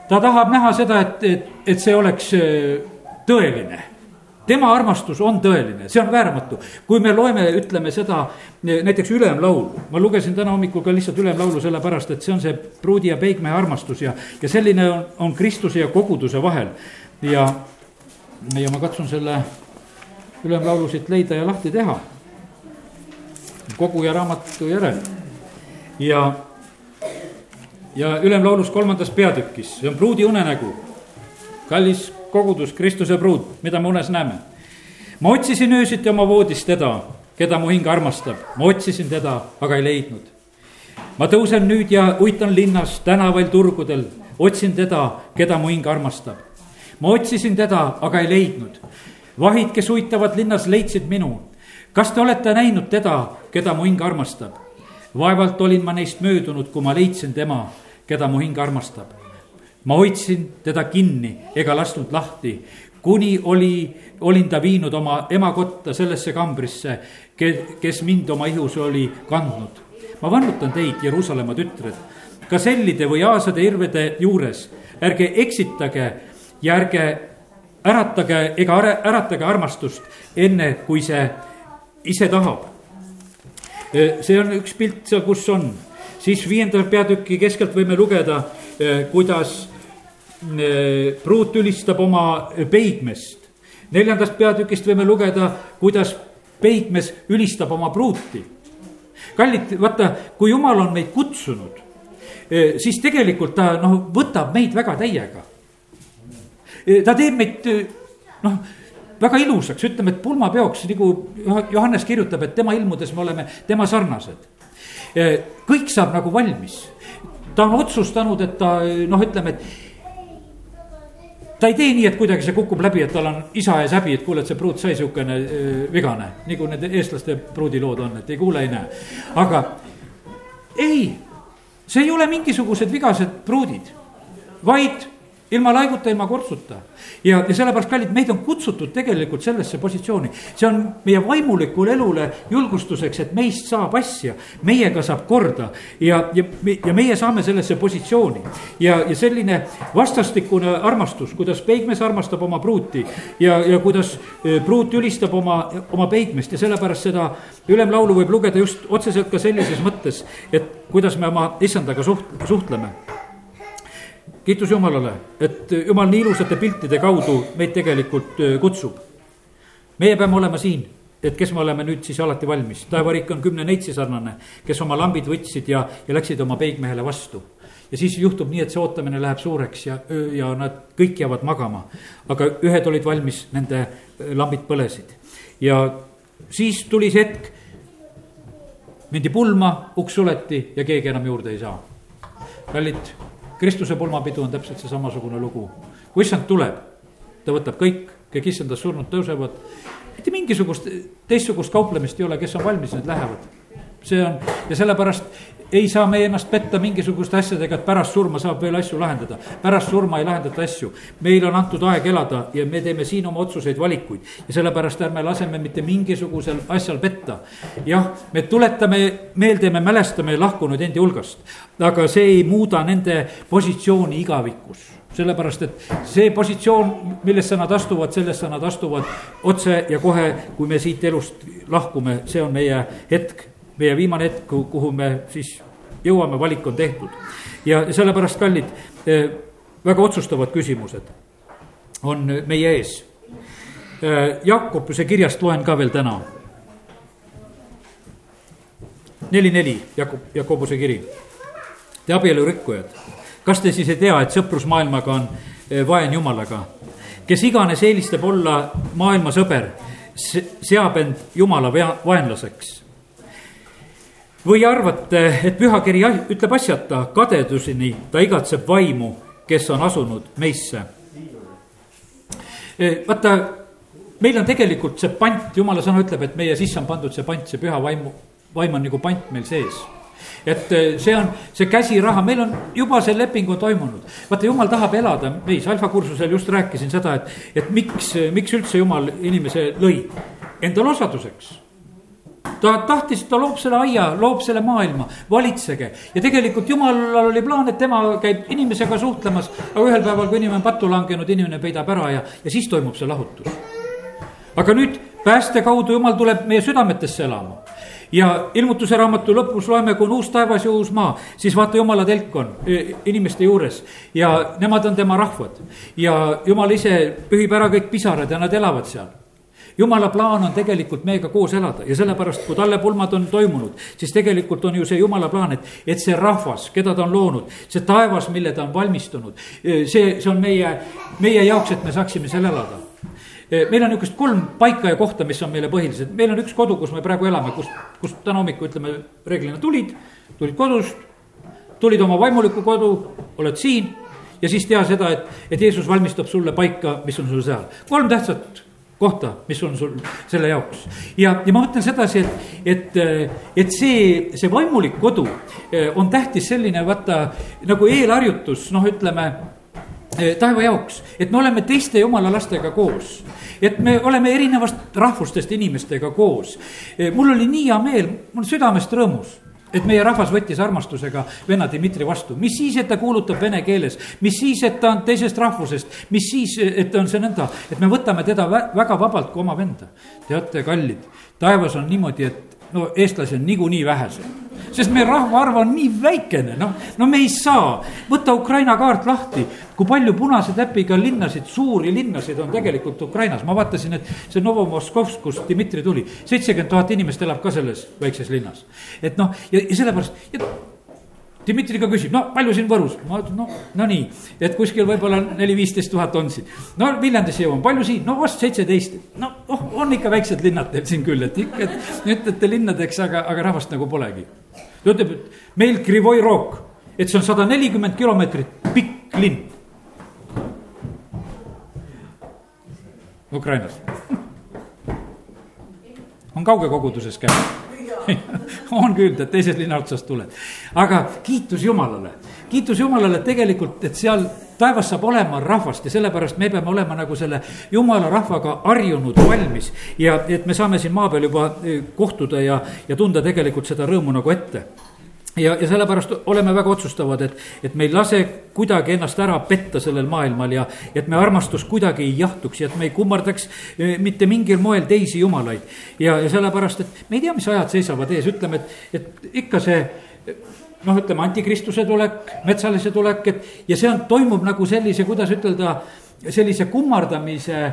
ta tahab näha seda, et, et, et see oleks tõeline tema armastus on tõeline, see on vääramatu. kui me loeme, ütleme seda näiteks ülemlaulu, ma lugesin täna hommikul ka lihtsalt ülemlaulu sellepärast, et see on see pruudi ja peigmehe armastus ja, ja selline on, on Kristuse ja koguduse vahel. ja, ja ma katsun selle ülemlaulu siit leida ja lahti teha. Koguja raamatu järel ja, ja ülemlaulus kolmandas peatükis, see on pruudi unenägu. kallis kogudus, Kristuse pruut, mida me unes näeme. ma otsisin öösiti oma voodis teda, keda mu hing armastab, ma otsisin teda, aga ei leidnud. ma tõusen nüüd ja uitan linnas, tänavail, turgudel, otsin teda, keda mu hing armastab. ma otsisin teda, aga ei leidnud. vahid, kes uitavad linnas, leidsid minu. Kas te olete näinud teda, keda mu hing armastab? vaevalt olin ma neist möödunud, kui ma leidsin tema, keda mu hing armastab ma hoidsin teda kinni ega lasknud lahti, kuni oli, olin ta viinud oma emakotta sellesse kambrisse, kes mind oma ihus oli kandnud. ma vannutan teid, Jeruusalemma tütred, ka sellide või aasade irvede juures, ärge eksitage ja ärge äratage ega äratage armastust, enne kui see ise tahab. see on üks pilt seal, kus on, siis viienda peatüki keskelt võime lugeda, kuidas pruut ülistab oma peigmest. neljandast peatükist võime lugeda, kuidas peigmes ülistab oma pruuti. kallid, vaata, kui jumal on meid kutsunud, eh, siis tegelikult ta noh, võtab meid väga täiega. Eh, ta teeb meid noh, väga ilusaks, ütleme, et pulmapeoks, nagu Johannes kirjutab, et tema ilmudes me oleme tema sarnased. Eh, kõik saab nagu valmis ta on otsustanud, et ta noh, ütleme, et ta ei tee nii, et kuidagi see kukub läbi, et tal on isa ees häbi, et kuule, et see pruut sai sihukene vigane. nagu need eestlaste pruudilood on, et ei kuule, ei näe. aga ei, see ei ole mingisugused vigased pruudid, vaid ilma laiguta, ilma kortsuta ja, ja sellepärast, kallid, meid on kutsutud tegelikult sellesse positsiooni. see on meie vaimulikule elule julgustuseks, et meist saab asja, meiega saab korda. Ja, ja, ja meie saame sellesse positsiooni. ja, ja selline vastastikune armastus, kuidas peigmees armastab oma pruuti ja, ja kuidas e, pruut ülistab oma, oma peigmest. Ja sellepärast seda ülemlaulu võib lugeda just otseselt ka sellises mõttes, et kuidas me oma issandaga suht-, suhtleme kiitus Jumalale, et Jumal nii ilusate piltide kaudu meid tegelikult kutsub. meie peame olema siin, et kes me oleme nüüd siis alati valmis, taevariik on kümne neitsi sarnane, kes oma lambid võtsid ja, ja läksid oma peigmehele vastu. ja siis juhtub nii, et see ootamine läheb suureks ja, ja nad kõik jäävad magama. aga ühed olid valmis, nende lambid põlesid ja siis tuli see hetk, mindi pulma, uks suleti ja keegi enam juurde ei saa. kallid Kristuse pulmapidu on täpselt see samasugune lugu. kui issand tuleb, ta võtab kõik, kõik issandas surnud tõusevad. mitte mingisugust teistsugust kauplemist ei ole, kes on valmis, need lähevad. see on ja sellepärast ei saa me ennast petta mingisuguste asjadega, et pärast surma saab veel asju lahendada. pärast surma ei lahendata asju. meile on antud aeg elada ja me teeme siin oma otsuseid, valikuid. ja sellepärast ärme laseme mitte mingisugusel asjal petta. jah, me tuletame meelde, me mälestame lahkunud endi hulgast. aga see ei muuda nende positsiooni igavikus sellepärast, et see positsioon, millesse nad astuvad, sellesse nad astuvad otse ja kohe, kui me siit elust lahkume, see on meie hetk meie viimane hetk, kuhu me siis jõuame, valik on tehtud. ja sellepärast, kallid, eh, väga otsustavad küsimused on meie ees. Eh, Jakobuse kirjast loen ka veel täna. neli, neli, Jakob, Jakobuse kiri. Te abielurikkujad, kas te siis ei tea, et sõprus maailmaga on eh, vaen jumalaga? kes iganes eelistab olla maailma sõber, seab end jumala vaenlaseks või arvate, et pühakiri ütleb asjata, kadeduseni ta igatseb vaimu, kes on asunud meisse. Vaata, meil on tegelikult see pant, jumala sõna ütleb, et meie sisse on pandud see pant, see püha vaimu, vaim on nagu pant meil sees et see on see käsiraha, meil on juba see leping on toimunud. vaata, jumal tahab elada meis, alfakursusel just rääkisin seda, et, et miks, miks üldse jumal inimese lõi endale osaduseks ta tahtis, ta loob selle aia, loob selle maailma, valitsege. ja tegelikult jumalal oli plaan, et tema käib inimesega suhtlemas, aga ühel päeval, kui inimene on pattu langenud, inimene peidab ära ja, ja siis toimub see lahutus. aga nüüd pääste kaudu jumal tuleb meie südametesse elama ja ilmutuse raamatu lõpus loeme, kui on uus taevas ja uus maa, siis vaata, jumala telk on e, inimeste juures ja nemad on tema rahvad. ja jumal ise pühib ära kõik pisarad ja nad elavad seal jumala plaan on tegelikult meiega koos elada. Ja sellepärast, kui tallepulmad on toimunud, siis tegelikult on ju see jumala plaan, et, et see rahvas, keda ta on loonud, see taevas, mille ta on valmistunud, e, see, see on meie, meie jaoks, et me saaksime seal elada. Eh, meil on niisugust kolm paika ja kohta, mis on meile põhilised, meil on üks kodu, kus me praegu elame, kus, kus täna hommikul ütleme, reeglina tulid, tulid kodust, tulid oma vaimulikku kodu, oled siin ja siis tea seda, et, et Jeesus valmistab sulle paika, mis on sul seal. kolm tähtsat kohta, mis on sul selle jaoks. ja, ja ma mõtlen sedasi, et, et, et see, see vaimulik kodu eh, on tähtis selline, vaata nagu eelharjutus, noh, ütleme Eh, taeva jaoks, et me oleme teiste jumala lastega koos. et me oleme erinevast rahvustest inimestega koos. Eh, mul oli nii hea meel, mul südamest rõõmus et meie rahvas võttis armastusega venna Dmitri vastu, mis siis, et ta kuulutab vene keeles, mis siis, et ta on teisest rahvusest, mis siis, et on see nõnda, et me võtame teda väga vabalt kui oma venda. teate, kallid, taevas on niimoodi, et no eestlasi on niikuinii vähesed sest meie rahvaarv on nii väikene, noh, no me ei saa. võta Ukraina kaart lahti, kui palju punase täpiga linnasid, suuri linnasid on tegelikult Ukrainas, ma vaatasin, et see Novomoskovsk, kust Dmitri tuli, seitsekümmend tuhat inimest elab ka selles väikses linnas. et noh, ja, ja sellepärast, Dmitri ka küsib, no palju siin Võrus, ma ütlen, no, no nii, et kuskil võib-olla neli-viisteist tuhat on siin. no Viljandisse jõuan, palju siin, no vast seitseteist, no oh, on ikka väiksed linnad teil siin küll, et ikka, et ütlete linnadeks, aga, aga rahvast nagu polegi. Ta ütleb, et meil Krivoi Rok, et see on sada nelikümmend kilomeetrit pikk linn. Ukrainas on kauge koguduses käinud on küll, et teisest linna otsast tuled. aga kiitus Jumalale, kiitus Jumalale tegelikult, et seal taevas saab olema rahvast ja sellepärast me peame olema nagu selle jumala rahvaga harjunud, valmis. ja et me saame siin maa peal juba eh, kohtuda ja, ja tunda tegelikult seda rõõmu nagu ette ja, ja sellepärast oleme väga otsustavad, et, et me ei lase kuidagi ennast ära petta sellel maailmal ja et me armastus kuidagi ei jahtuks ja et me ei kummardaks eh, mitte mingil moel teisi jumalaid. ja, ja sellepärast, et me ei tea, mis ajad seisavad ees, ütleme, et, et ikka see noh, ütleme antikristuse tulek, metsalise tulek, et ja see on, toimub nagu sellise, kuidas ütelda, sellise kummardamise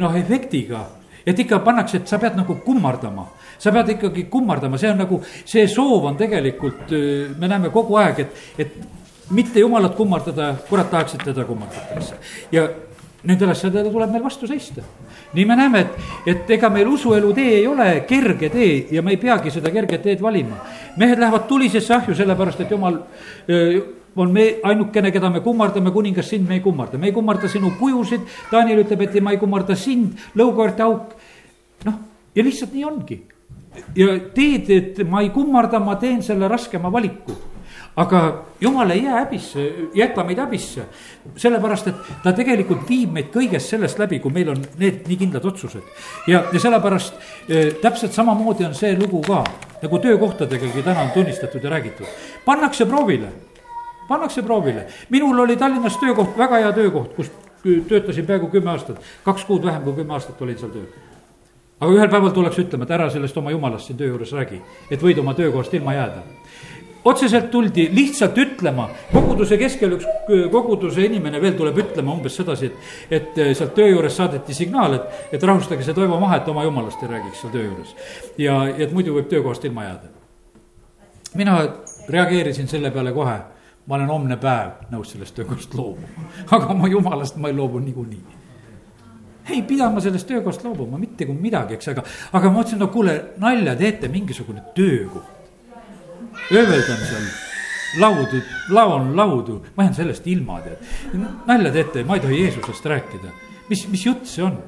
noh, efektiga et ikka pannakse, et sa pead nagu kummardama, sa pead ikkagi kummardama, see on nagu, see soov on tegelikult, me näeme kogu aeg, et, et mitte jumalat kummardada, kurat tahaks, et teda kummardatakse. ja nendele asjadele tuleb meil vastu seista. Nii me näeme, et, et ega meil usuelu tee ei ole kerge tee ja me ei peagi seda kerget teed valima. mehed lähevad tulisesse ahju, sellepärast et jumal öö, on me ainukene, keda me kummardame, kuningas, sind me ei kummarda, me ei kummarda sinu kujusid. Daniel ütleb, et ma ei kummarda sind, lõukoerte auk. noh, ja lihtsalt nii ongi. ja teed, et ma ei kummarda, ma teen selle raskema valiku aga jumal ei jää häbisse, jäta meid häbisse. sellepärast, et ta tegelikult viib meid kõigest sellest läbi, kui meil on need nii kindlad otsused. ja, ja sellepärast äh, täpselt samamoodi on see lugu ka, nagu töökohtadegagi täna on tunnistatud ja räägitud. pannakse proovile pannakse proovile. minul oli Tallinnas töökoht, väga hea töökoht, kus töötasin peaaegu kümme aastat, kaks kuud vähem kui kümme aastat olin seal tööl. aga ühel päeval tullakse ütlema, et ära sellest oma jumalast siin töö juures räägi, et võid oma töökohast ilma jääda otseselt tuldi lihtsalt ütlema, koguduse keskel üks koguduse inimene veel tuleb ütlema umbes sedasi, et, et eh, sealt töö juures saadeti signaal, et, et rahustage see Toivo maha, et oma jumalast ei räägiks seal töö juures. ja et muidu võib töökohast ilma jääda. mina reageerisin selle peale kohe ma olen homne päev nõus sellest töökohast loobuma, aga oma jumalast ma ei loobu niikuinii. ei pida ma sellest töökohast loobuma mitte kui midagi, eks, aga, aga ma mõtlesin, no kuule, nalja teete, mingisugune töökoht. Ööveldan seal laudu, laon laudu, ma jään sellest ilma, tead. nalja teete, ma ei tohi Jeesusest rääkida, mis, mis jutt see on?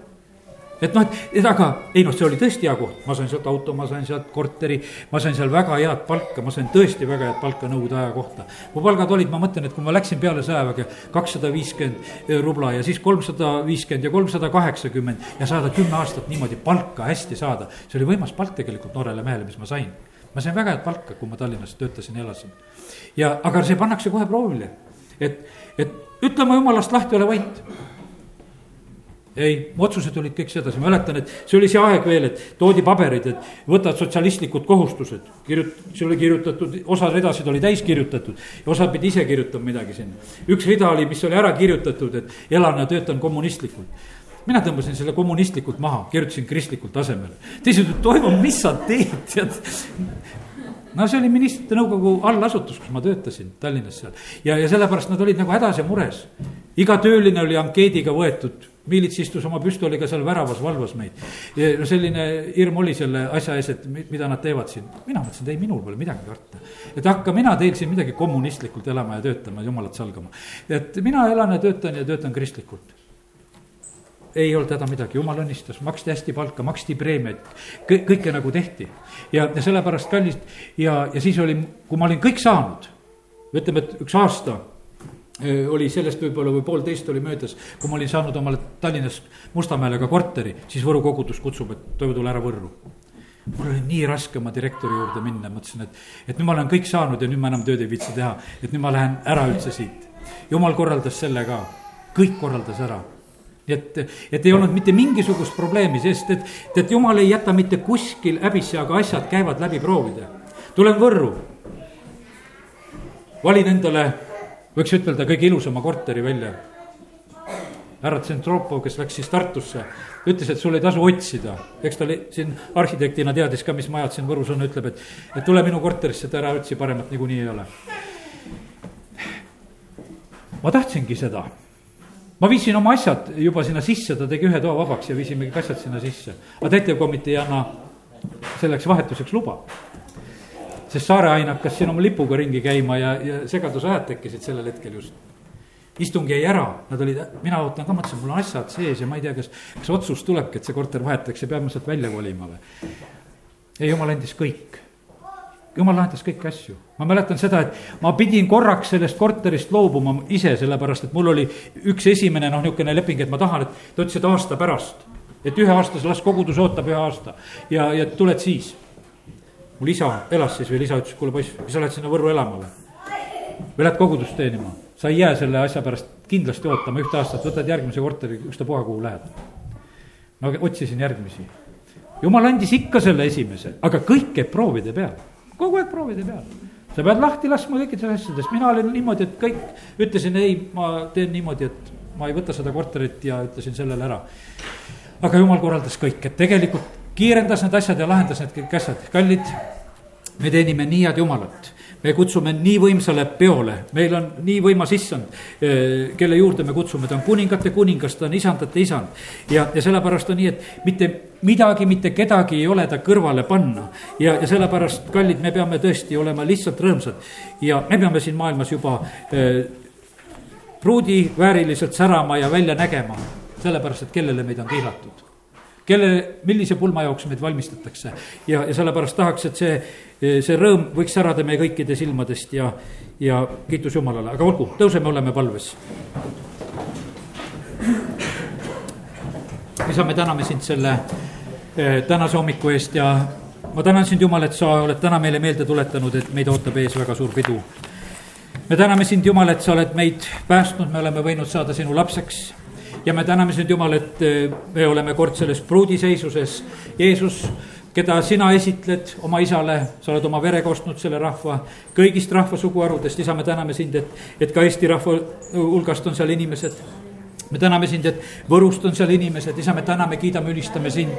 et noh, et, et aga ei noh, see oli tõesti hea koht, ma sain sealt auto, ma sain sealt korteri, ma sain seal väga head palka, ma sain tõesti väga head palka nõukogude aja kohta. mu palgad olid, ma mõtlen, et kui ma läksin peale sõjaväge, kakssada viiskümmend rubla ja siis kolmsada viiskümmend ja kolmsada kaheksakümmend ja saada kümme aastat niimoodi palka hästi saada, see oli võimas palk tegelikult noorele mehele, mis ma sain. Ma sain väga head palka, kui ma Tallinnas töötasin ja elasin. ja, aga see pannakse kohe proovile, et, et ütle oma jumalast lahti, ole vait ei, otsused olid kõik sedasi, mäletan, et see oli see aeg veel, et toodi paberid, et võtad sotsialistlikud kohustused. kirjut-, see oli kirjutatud, osad redasid oli täis kirjutatud ja osad pidi ise kirjutama midagi sinna. üks rida oli, mis oli ära kirjutatud, et elan ja töötan kommunistlikult mina tõmbasin selle kommunistlikult maha, kirjutasin kristlikult asemele. teised ütlesid, Toivo, mis sa teed, tead no see oli ministrite nõukogu allasutus, kus ma töötasin Tallinnas seal ja, ja sellepärast nad olid nagu hädas ja mures. iga tööline oli ankeediga võetud, miilits istus oma püstoliga seal väravas, valvas meid. no selline hirm oli selle asja ees, et mida nad teevad siin. mina mõtlesin, et ei, minul pole midagi karta. et hakka mina teil siin midagi kommunistlikult elama ja töötama, jumalat salgama. et mina elan ja töötan ja töötan kristlikult ei olnud häda midagi, jumal õnnistas, maksti hästi palka, maksti preemiaid, kõike nagu tehti. ja, ja sellepärast kallis ja, ja siis oli, kui ma olin kõik saanud, ütleme, et üks aasta oli sellest võib-olla või poolteist oli möödas, kui ma olin saanud omale Tallinnas Mustamäele ka korteri, siis Võru kogudus kutsub, et Toivo, tule ära Võrru. mul oli nii raske oma direktori juurde minna, mõtlesin, et, et nüüd ma olen kõik saanud ja nüüd ma enam tööd ei viitsi teha, et nüüd ma lähen ära üldse siit. jumal korraldas selle ka, kõik korraldas ära nii et, et ei olnud mitte mingisugust probleemi, sest et, et jumal ei jäta mitte kuskil häbisse, aga asjad käivad läbi proovide. tulen Võrru. valin endale, võiks ütelda, kõige ilusama korteri välja. härra Tsentropov, kes läks siis Tartusse, ütles, et sul ei tasu otsida. eks ta oli siin arhitektina teadis ka, mis majad siin Võrus on, ütleb, et, et tule minu korterisse, et ära otsi, paremat niikuinii ei ole. ma tahtsingi seda ma viisin oma asjad juba sinna sisse, ta tegi ühe toa vabaks ja viisimegi asjad sinna sisse. aga täitevkomitee ei anna selleks vahetuseks luba. sest Saare-Ain hakkas siin oma lipuga ringi käima ja, ja segadusajad tekkisid sellel hetkel just. istung jäi ära, nad olid, mina ootan ka, mõtlesin, mul on asjad sees ja ma ei tea, kas, kas otsus tulebki, et see korter vahetatakse, peame sealt välja kolima või. ei, jumal andis kõik jumal lahendas kõiki asju. ma mäletan seda, et ma pidin korraks sellest korterist loobuma ise, sellepärast et mul oli üks esimene noh, niisugune leping, et ma tahan, et ta ütles, et aasta pärast. et ühe aastas las kogudus ootab ühe aasta ja, ja tuled siis. mul isa elas siis veel, isa ütles, kuule poiss, sa lähed sinna Võrru elama või? või lähed kogudust teenima? sa ei jää selle asja pärast kindlasti ootama ühte aastat, võtad järgmise korteri, ükstapuha kuhu lähed. no otsisin järgmisi. jumal andis ikka selle esimese, aga kõik käib proovide peal kogu aeg proovide peal. sa pead lahti laskma kõikidest asjadest, mina olin niimoodi, et kõik, ütlesin ei, ma teen niimoodi, et ma ei võta seda korterit ja ütlesin sellele ära. aga jumal korraldas kõik, et tegelikult kiirendas need asjad ja lahendas need kõik asjad, kallid. me teenime nii head jumalat me kutsume nii võimsale peole, meil on nii võimas issand, eh, kelle juurde me kutsume, ta on kuningate kuningas, ta on isandate isand. ja, ja sellepärast on nii, et mitte midagi, mitte kedagi ei ole ta kõrvale panna. ja, ja sellepärast, kallid, me peame tõesti olema lihtsalt rõõmsad ja me peame siin maailmas juba äh, pruudi vääriliselt särama ja välja nägema, sellepärast et kellele meid on kihlatud kelle, millise pulma jaoks meid valmistatakse. ja, ja sellepärast tahaks, et see, see rõõm võiks särada meie kõikide silmadest ja, ja kiitus Jumalale, aga olgu, tõuseme, oleme palves. isa, me täname sind selle eh, tänase hommiku eest ja ma tänan sind, Jumal, et sa oled täna meile meelde tuletanud, et meid ootab ees väga suur pidu. me täname sind, Jumal, et sa oled meid päästnud, me oleme võinud saada sinu lapseks ja me täname sind, Jumal, et eh, me oleme kord selles pruudiseisuses. Jeesus, keda sina esitled oma isale, sa oled oma verega ostnud selle rahva kõigist rahva suguharudest, isa, me täname sind, et, et ka Eesti rahva hulgast on seal inimesed. Me täname sind, et Võrust on seal inimesed, isa, me täname, kiidame, ülistame sind.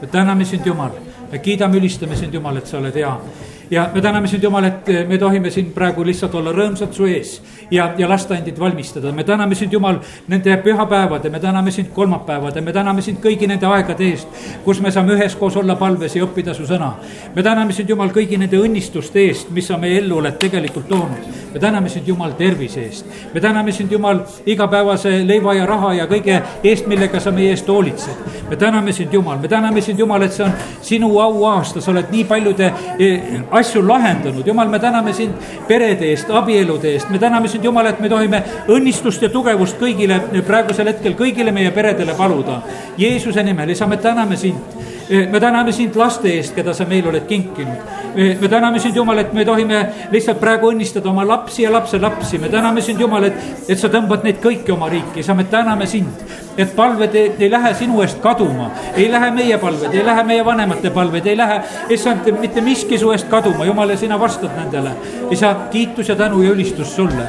me täname sind, Jumal, me kiidame, ülistame sind, Jumal, et sa oled hea ja me täname sind, Jumal, et me tohime siin praegu lihtsalt olla rõõmsad su ees ja, ja lasta endid valmistada. me täname sind, Jumal, nende pühapäevade, me täname sind kolmapäevade, me täname sind kõigi nende aegade eest, kus me saame üheskoos olla palves ja õppida su sõna. me täname sind, Jumal, kõigi nende õnnistuste eest, mis sa meie ellu oled tegelikult toonud. me täname sind, Jumal, tervise eest. me täname sind, Jumal, igapäevase leiva ja raha ja kõige eest, millega sa meie eest hoolitsed. me täname sind, Jumal, me täname sind, Jumal, et see on sinu auaasta, sa oled nii paljude eh, asju lahendanud, Jumal, me täname sind perede eest, abielude eest, me täname sind, Jumal, et me tohime õnnistust ja tugevust kõigile praegusel hetkel, kõigile meie peredele paluda. Jeesuse nimel, isa, me täname sind me täname sind laste eest, keda sa meile oled kinkinud. Me täname sind, Jumal, et me tohime lihtsalt praegu õnnistada oma lapsi ja lapselapsi, me täname sind, Jumal, et, et sa tõmbad neid kõiki oma riiki, sa, me täname sind. et palved ei, ei lähe sinu eest kaduma, ei lähe meie palved, ei lähe meie vanemate palved, ei lähe, issand, mitte miski su eest kaduma, Jumal, ja sina vastad nendele. isa, kiitus ja tänu ja ülistus sulle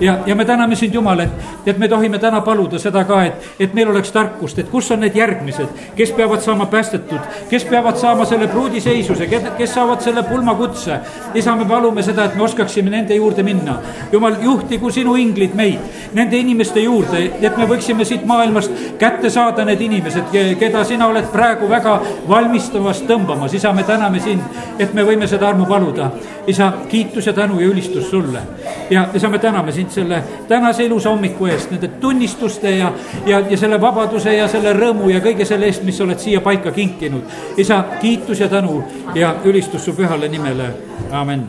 ja, ja me täname sind, Jumal, et, et me tohime täna paluda seda ka, et, et meil oleks tarkust, et kus on need järgmised, kes peavad saama päästetud, kes peavad saama selle pruudiseisuse, kes saavad selle pulmakutse. isa, me palume seda, et me oskaksime nende juurde minna. jumal, juhtigu sinu inglid meid nende inimeste juurde, et me võiksime siit maailmast kätte saada need inimesed, keda sina oled praegu väga valmistavas tõmbamas. isa, me täname sind, et me võime seda armu paluda. isa, kiitus ja tänu ja ülistus sulle. ja isa, me täname sind sind selle tänase ilusa hommiku eest, nende tunnistuste ja, ja, ja selle vabaduse ja selle rõõmu ja kõige selle eest, mis sa oled siia paika kinkinud. isa, kiitus ja tänu ja ülistus su pühale nimele, amen